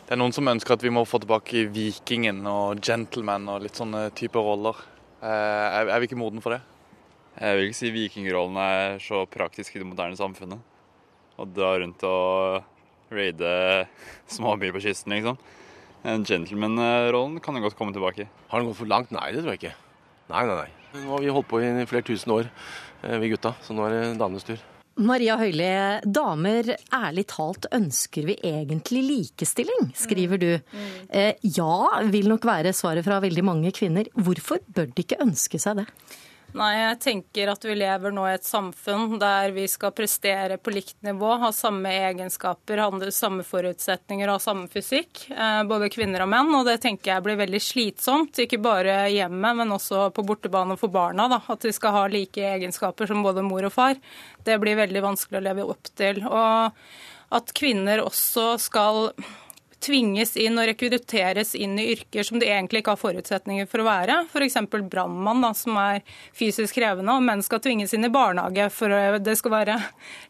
Det er noen som ønsker at vi må få tilbake vikingen og gentleman og litt sånne typer roller. Eh, er vi ikke moden for det? Jeg vil ikke si vikingrollen er så praktisk i det moderne samfunnet. Å dra rundt og raide småbyer på kysten, liksom. Gentleman-rollen kan jo godt komme tilbake. Har den gått for langt? Nei, det tror jeg ikke. Nei, nei, nei. Nå har vi holdt på i flere tusen år, eh, vi gutta. Så nå er det damenes tur. Maria Høili, damer, ærlig talt ønsker vi egentlig likestilling, skriver du. Eh, ja, vil nok være svaret fra veldig mange kvinner. Hvorfor bør de ikke ønske seg det? Nei, jeg tenker at vi lever nå i et samfunn der vi skal prestere på likt nivå, ha samme egenskaper, ha samme forutsetninger og ha samme fysikk. Eh, både kvinner og menn. Og det tenker jeg blir veldig slitsomt. Ikke bare hjemme, men også på bortebane for barna. Da. At vi skal ha like egenskaper som både mor og far. Det blir veldig vanskelig å leve opp til. Og at kvinner også skal tvinges inn og rekrutteres inn i yrker som de egentlig ikke har forutsetninger for å være. F.eks. brannmann, som er fysisk krevende, og menn skal tvinges inn i barnehage for det skal være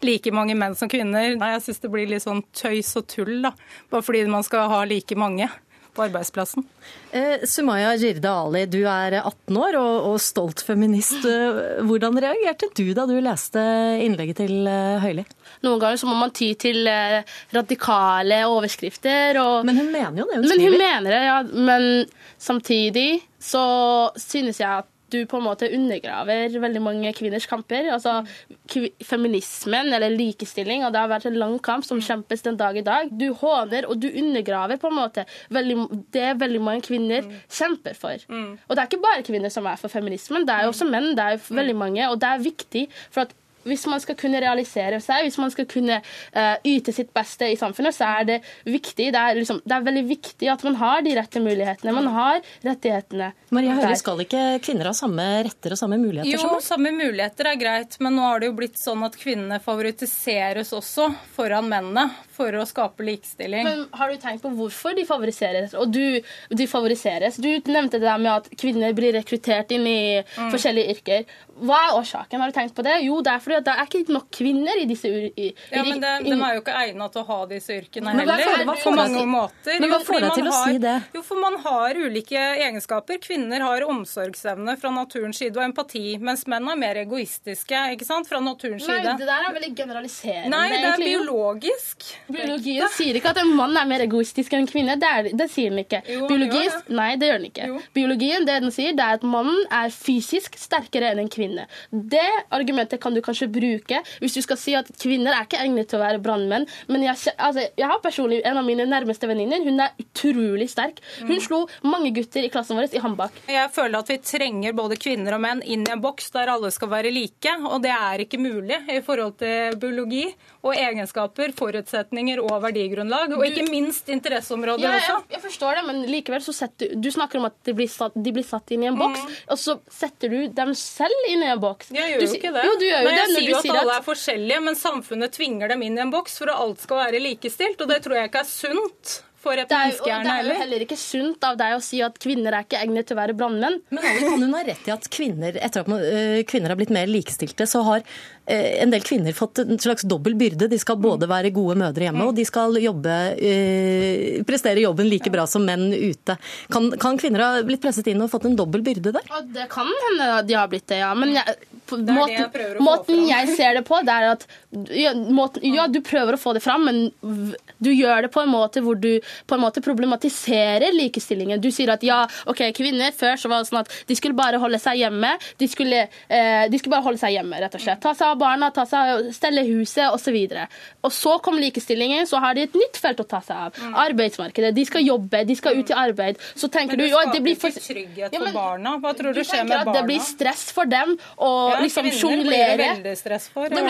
like mange menn som kvinner. Nei, Jeg syns det blir litt sånn tøys og tull, da. bare fordi man skal ha like mange på arbeidsplassen. Eh, Sumaya Jirde Ali, du er 18 år og, og, stolt feminist. Eh, hvordan reagerte du da du leste innlegget til eh, Høili? Noen ganger så må man ty til eh, radikale overskrifter. Og... Men hun mener jo det hun skriver. Men hun mener det, ja. Men samtidig så synes jeg at du på en måte undergraver veldig mange kvinners kamper. Altså Feminismen eller likestilling, og det har vært en lang kamp som kjempes den dag i dag. Du håner og du undergraver på en måte veldig, det veldig mange kvinner mm. kjemper for. Mm. Og det er ikke bare kvinner som er for feminismen, det er jo også menn. det er jo mm. veldig mange, Og det er viktig for at hvis man skal kunne realisere seg, hvis man skal kunne uh, yte sitt beste i samfunnet, så er det viktig. Det er, liksom, det er, veldig viktig at man har de rette mulighetene. Man har rettighetene. Maria Høyre, skal ikke kvinner ha samme retter og samme muligheter? Jo, samme muligheter er greit, men nå har det jo blitt sånn at kvinnene favoritiseres også foran mennene for å skape likestilling. Men Har du tenkt på hvorfor de favoriseres? Og du, de favoriseres. Du nevnte det der med at kvinner blir rekruttert inn i mm. forskjellige yrker. Hva er årsaken? Har du tenkt på det? Jo, det er fordi det er ikke nok kvinner i disse yrkene. Ja, men det, de er jo ikke egnet til å ha disse yrkene heller. Hva på mange måter. Men hva får deg til å si det? Jo, for man har ulike egenskaper. Kvinner har omsorgsevne fra naturens side og empati, mens menn er mer egoistiske ikke sant, fra naturens Nei, side. Det der er veldig generaliserende. Nei, det er biologisk. Biologien sier ikke at en mann er mer egoistisk enn en kvinne. Det, er, det sier den ikke. Jo, nei, det gjør den ikke. Jo. Biologien det den sier, det er at mannen er fysisk sterkere enn en kvinne. Det argumentet kan du kanskje bruke hvis du skal si at kvinner er ikke egnet til å være brannmenn. Men jeg, altså, jeg, har personlig en av mine nærmeste venninner. Hun er utrolig sterk. Hun slo mange gutter i klassen vår i håndbak. Jeg føler at vi trenger både kvinner og menn inn i en boks der alle skal være like, og det er ikke mulig i forhold til biologi og egenskaper, forutsetninger og verdigrunnlag, og ikke minst interesseområder ja, også. Jeg, jeg, forstår det, men likevel så setter du snakker om at de blir satt, de blir satt inn i en boks, mm. og så setter du dem selv inn i en boks. Jeg gjør jo ikke det. Jo, du gjør jo det sier jo at alle er forskjellige, men samfunnet tvinger dem inn i en boks for at alt skal være likestilt, og det tror jeg ikke er sunt for et menneskehjerne heller. Det er jo heller ikke sunt av deg å si at kvinner er ikke egnet til å være brannmenn. Men kan hun ha rett i at kvinner, etter at uh, kvinner har blitt mer likestilte, så har uh, en del kvinner fått en slags dobbel byrde. De skal både være gode mødre hjemme, mm. og de skal jobbe, uh, prestere jobben like bra som menn ute. Kan, kan, kvinner ha blitt presset inn og fått en dobbel byrde der? Det kan hende de har blitt det, ja. Men jeg, måten, jeg, måten jeg ser det på, det er at ja, måten, ja, du prøver å få det fram, men du gjør det på en måte hvor du på en måte problematiserer likestillingen. Du sier at ja, ok, kvinner før så var det sånn at de skulle bare holde seg hjemme. De skulle, eh, de skulle bare holde seg hjemme, rett og slett. Ta seg av barna, ta seg, av stelle huset osv. Og, og så kom likestillingen, så har de et nytt felt å ta seg av. Mm. Arbeidsmarkedet. De skal jobbe, de skal ut i arbeid. Så tenker men du jo, det blir for... trygghet for ja, barna. Hva tror du, du skjer med barna? Det blir stress for dem å ja, liksom sjonglere. Men, Men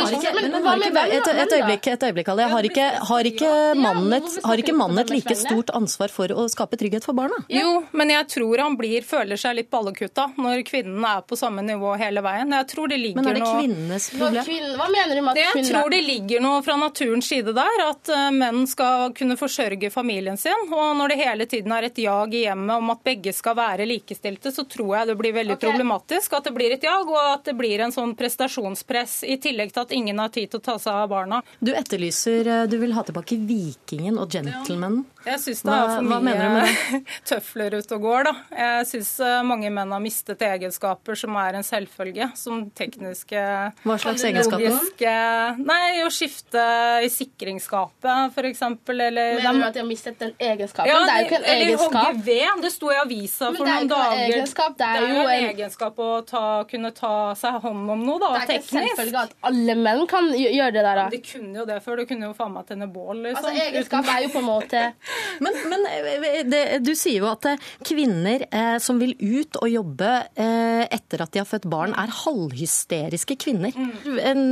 men et, øyeblikk, et øyeblikk Alle. Har ikke, har ikke mannen et, har ikke mannen et like stort ansvar for å skape trygghet for barna? Jo, men jeg tror han blir, føler seg litt ballekutta når kvinnen er på samme nivå hele veien. Jeg tror det ligger Men er det kvinnenes problem? problem? kvinne, Hva mener du med at Jeg tror det ligger noe fra naturens side der, at eh, menn skal kunne forsørge familien sin. Og når det hele tiden er et jag i hjemmet om at begge skal være likestilte, så tror jeg det blir veldig problematisk at det blir et jag, og at det blir en sånn prestasjonspress, i tillegg til at ingen har tid til å ta seg av barna. Du etterlyser eh, Du vil ha tilbake vikingen og gentlemanen. Jeg syns det er for mye tøfler ute og går, da. Jeg syns mange menn har mistet egenskaper som er en selvfølge, som tekniske Hva slags egenskaper? Nei, å skifte i sikringsskapet, f.eks., eller Mener du at de har mistet den egenskapen? Ja, det er jo ikke en eller egenskap. hogge ved. Det sto i avisa Men for det er jo ikke en dager. egenskap, det er jo en en- egenskap å ta, kunne ta seg hånd om noe, da, Det er ikke teknisk. selvfølgelig at alle menn kan gjøre det der. da. De kunne jo det før. Du kunne jo faen meg tenne bål, liksom. Altså, egenskap er jo på en måte Men, men eh, det, du sier jo at eh, kvinner eh, som vil ut og jobbe eh, etter at de har født barn, er halvhysteriske kvinner. En,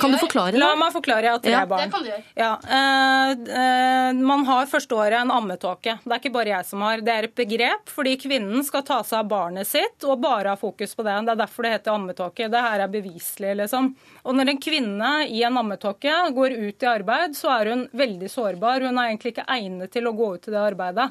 kan du forklare det? La meg forklare. at har er Ja. barn. Det kan du gjøre. Ja, eh, eh, man har første året en ammetåke. Det er ikke bare jeg som har. Det er et begrep fordi kvinnen skal ta seg av barnet sitt og bare ha fokus på det. Det er derfor det heter ammetåke. Det her er beviselig, liksom. Og når en kvinne i en ammetåke går ut i arbeid, så er hun veldig sårbar. Hun er egentlig ikke egnet til å gå ut i det arbeidet.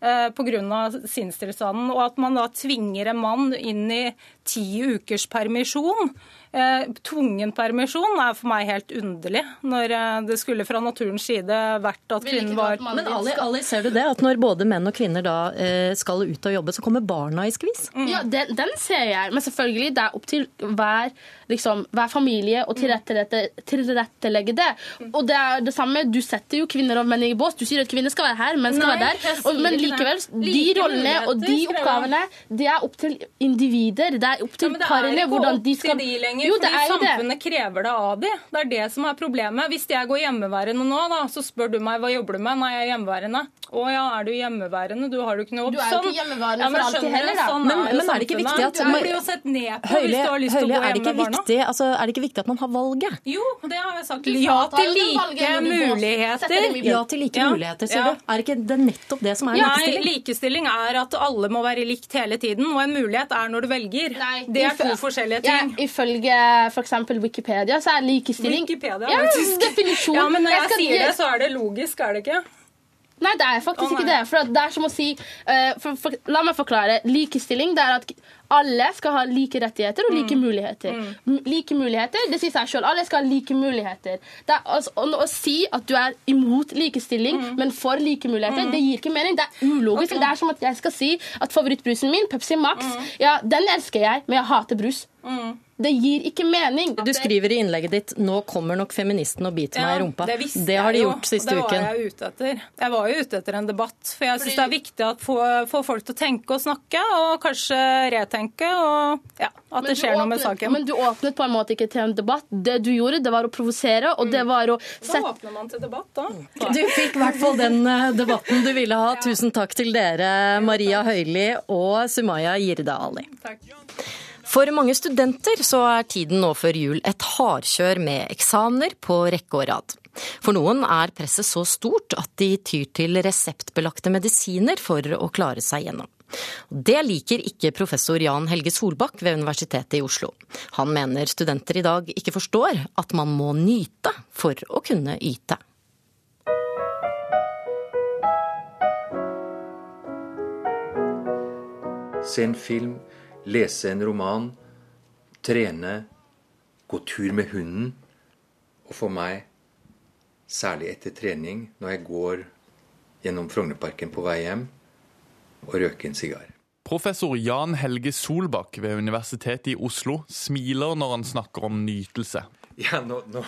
eh, Pga. sinnstilstanden. Og at man da tvinger en mann inn i ti ukers permisjon, eh, tvungen permisjon, er for meg helt underlig. Når eh, det skulle fra naturens side vært at kvinnen var Men Ali, Ali, ser du det? At når både menn og kvinner da eh, skal ut og jobbe, så kommer barna i skvis? Ja, den, den ser jeg. Men selvfølgelig, det er opp til hver, liksom, hver familie å tilrettelegge, tilrettelegge det. Og det er det samme, du setter jo kvinner og menn i bås. Du sier at kvinner skal være her, menn skal Nei, være der. Og, men likevel, de rollene og de oppgavene, det er opp til individer. Det er opp til det er parene ikke hvordan opp de skal til de lenger, Jo, det fordi er det. samfunnet krever det av de. Det er det som er problemet. Hvis jeg går hjemmeværende nå, da, så spør du meg hva jobber du med. Nei, jeg er hjemmeværende. Å ja, er du hjemmeværende? Du har jo ikke noe jobb. Du er jo ikke hjemmeværende ja, for alltid heller, da. Sånn Men- er men er det ikke samfunnet. viktig at- Du blir jo sett ned på Høylig, hvis du har lyst til å gå hjemmeværende. det ikke viktig, altså, er det ikke viktig at man har valget? Jo, det har jeg sagt. Ja til like muligheter. Ja til like muligheter, sier du. Er ikke det nettopp det som er Nei, likestilling? likestilling er at alle må være likt hele tiden, og en mulighet er når du velger. Det er to forskjellige ting. Ja, ifølge f.eks. Wikipedia så er likestilling Wikipedia, ja, faktisk. definisjon. Ja, men når jeg, jeg sier det, så er det logisk, er det ikke? Nei, det er faktisk oh, ikke det. For det er som å si uh, for, for, La meg forklare. Likestilling det er at alle skal ha like rettigheter og Mm. like muligheter. Mm. Like muligheter, Det sier seg sjøl. Alle skal ha like muligheter. Det er, altså, å, å si at du er imot likestilling, Mm. men for like muligheter, det gir ikke mening. Det er ulogisk. Det er som at jeg skal si at favorittbrusen min, Pepsi Max, ja, den elsker jeg, men jeg hater brus. Det gir ikke mening. Du skriver i innlegget ditt 'Nå kommer nok feministen og biter meg i rumpa'. det Det har de gjort jo, siste uken. det uken. var jeg ute etter. Jeg var jo ute etter en debatt, for jeg syns det er viktig å få, få folk til å tenke og snakke, og kanskje retenke, og ja, at det skjer skjer noe med saken. Men du åpnet på en måte ikke til en debatt. Det du gjorde, det var å provosere, og det var å Da åpner man til debatt, da. Du fikk i hvert fall den eh, debatten du ville ha. Tusen takk til dere, Maria Høili og Sumaya Jirde Ali. For mange studenter så er tiden nå før jul et hardkjør med eksamener på rekke og rad. For noen er presset så stort at de tyr til reseptbelagte medisiner for å klare seg gjennom. Det liker ikke professor Jan Helge Solbakk ved Universitetet i Oslo. Han mener studenter i dag ikke forstår at man må nyte for å kunne yte. Se en film, lese en roman, trene, gå tur med hunden. Og for meg, særlig etter trening, når jeg går gjennom Frognerparken på vei hjem, og røke en sigar. Professor Jan Helge Solbakk ved Universitetet i Oslo smiler når han snakker om nytelse. Ja, nå, nå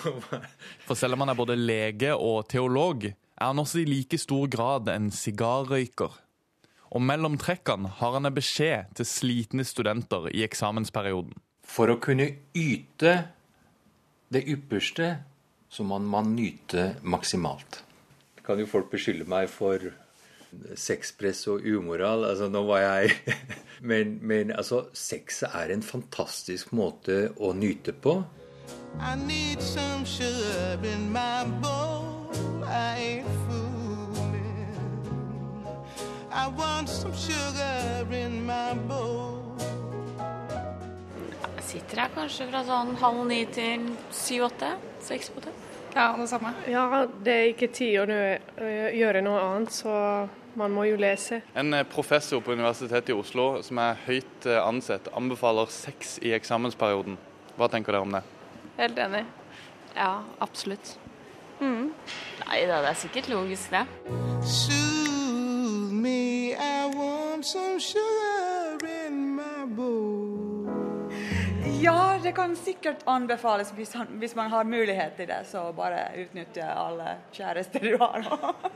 For selv om han er både lege og teolog, er han også i like stor grad en sigarrøyker. Og mellom trekkene har han en beskjed til slitne studenter i eksamensperioden. For å kunne yte det ypperste, så må man nyte maksimalt. Kan jo folk beskylde meg for Sexpress og umoral. Altså, nå var jeg men, men altså, sex er en fantastisk måte å nyte på. I need some sugar in my bowl. I ain't fooling. I want some sugar in my bowl. Jeg sitter her kanskje fra sånn halv ni til syv-åtte. Seks på åtte. Ja, det samme. Ja, det er ikke tid å gjøre noe annet, så man må jo lese. En eh, professor på Universitetet i Oslo som er høyt eh, ansett, anbefaler sex i eksamensperioden. Hva tenker dere om det? Helt enig. Ja, absolutt. Mm. Nei da, det er sikkert logisk, det. Want some sugar in my bowl. Ja, det kan sikkert anbefales hvis, han, hvis, man har mulighet til det. Så bare utnytte alle kjærester du har.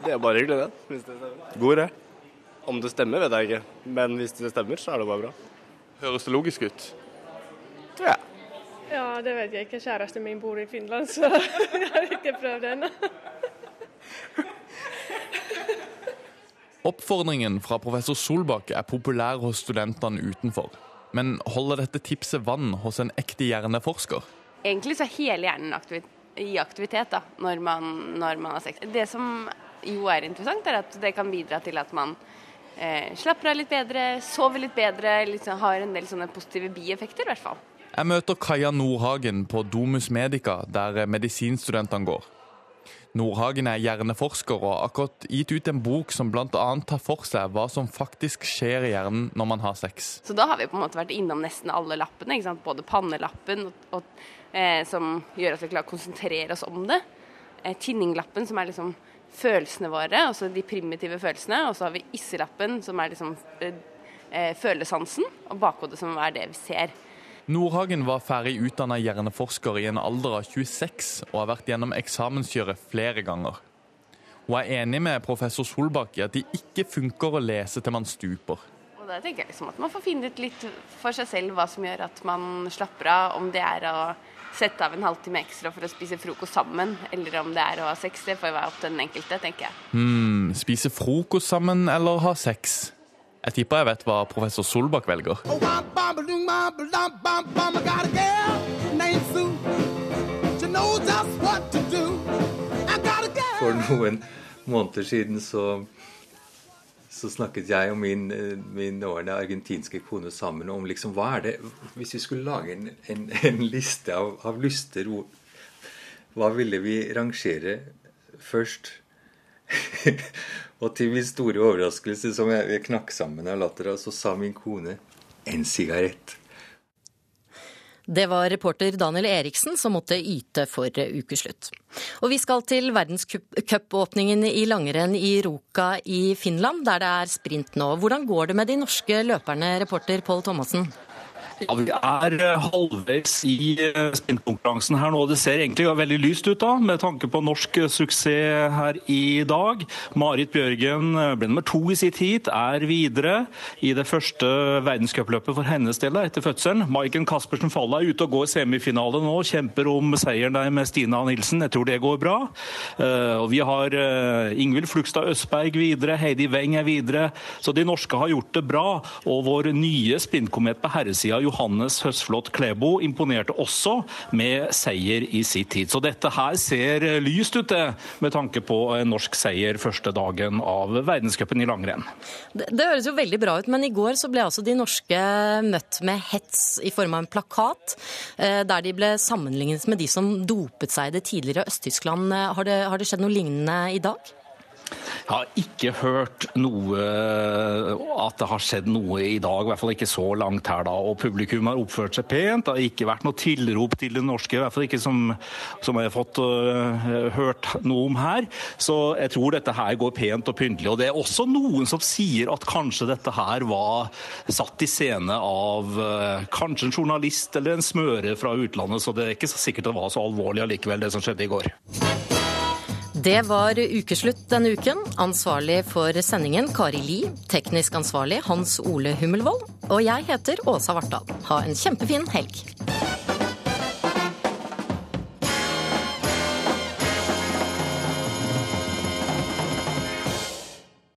det er bare hyggelig, det. Hvis det stemmer. God idé. Om det stemmer, vet jeg ikke. Men hvis det stemmer, så er det bare bra. Høres det logisk ut? Tror jeg. Ja, det vet jeg ikke. Kjæresten min bor i Finland, så jeg har ikke prøvd det ennå. Oppfordringen fra professor Solbakk er populær hos studentene utenfor. Men holder dette tipset vann hos en ekte hjerneforsker? Egentlig så er hele hjernen aktivit i aktivitet da, når man, når man, har sex. Det som jo er interessant, er at det kan bidra til at man eh, slapper av litt bedre, sover litt bedre, liksom, har en del sånne positive bieffekter i hvert fall. Jeg møter Kaja Nordhagen på Domus Medica, der medisinstudentene går. Nordhagen er hjerneforsker og har akkurat gitt ut en bok som bl.a. tar for seg hva som faktisk skjer i hjernen når man har sex. Så da har vi på en måte vært innom nesten alle lappene. Både pannelappen, og, og, eh, som gjør at vi klarer å konsentrere oss om det. Eh, tinninglappen, som er liksom følelsene våre, altså de primitive følelsene. Og så har vi isselappen, som er liksom eh, eh følesansen. Og bakhodet, som er det vi ser. Nordhagen var ferdig utdanna hjerneforsker i en alder av 26 og har vært gjennom eksamenskjøret flere ganger. Hun er enig med professor Solbakk i at det ikke funker å lese til man stuper. Og da tenker jeg liksom at Man får finne ut litt for seg selv hva som gjør at man slapper av. Om det er å sette av en halvtime ekstra for å spise frokost sammen, eller om det er å ha sex. Det får være opp til den enkelte, tenker jeg. Hmm, spise frokost sammen eller ha sex? Jeg tipper jeg vet hva professor Solbakk velger. For noen måneder siden så, så snakket jeg og min, min nåværende argentinske kone sammen om liksom, hva er det Hvis vi skulle lage en, en, en liste av, av lyster, hva ville vi rangere først? Og til min store overraskelse, som jeg, jeg knakk sammen av latter, så sa min kone en sigarett. Det var reporter Daniel Eriksen som måtte yte for ukeslutt. Og vi skal til verdenscupåpningen i langrenn i Ruka i Finland, der det er sprint nå. Hvordan går det med de norske løperne, reporter Pål Thomassen? Ja, Vi er eh, halvveis i spinnkonkurransen her nå. Det ser egentlig veldig lyst ut da, med tanke på norsk eh, suksess her i dag. Marit Bjørgen ble nummer to i sitt heat, er videre i det første verdenscupløpet for hennes del etter fødselen. Maiken Caspersen Falla er ute og går semifinale nå, kjemper om seieren der med Stina Nilsen. Jeg tror det går bra. Og Vi har Ingvild Flugstad Østberg videre, Heidi Weng er videre. Så de norske har gjort det bra. Og vår nye sprintkomet på herresida, Johannes Høsflot Klebo imponerte også med seier i sitt tid. Så dette her ser lyst ut, det, med tanke på en norsk seier første dagen av verdenscupen i langrenn. Det, det, høres jo veldig bra ut, men i går så ble altså de norske møtt med hets i form av en plakat, eh, der de ble sammenlignet med de som dopet seg i det tidligere Øst-Tyskland. Har, har det skjedd noe lignende i dag? Jeg har ikke hørt noe at det har skjedd noe i dag, i hvert fall ikke så langt her. da, og Publikum har oppført seg pent. Det har ikke vært noe tilrop til det norske, i hvert fall ikke som, som jeg har fått uh, hørt noe om her. Så jeg tror dette her går pent og pyntelig. Og det er også noen som sier at kanskje dette her var satt i scene av uh, kanskje en journalist eller en smøre fra utlandet, så det er ikke så sikkert det var så alvorlig allikevel, det som skjedde i går. Det var ukeslutt denne uken. Ansvarlig for sendingen Kari Li. Teknisk ansvarlig Hans Ole Hummelvold. Og jeg heter Åsa Vartdal. Ha en kjempefin helg.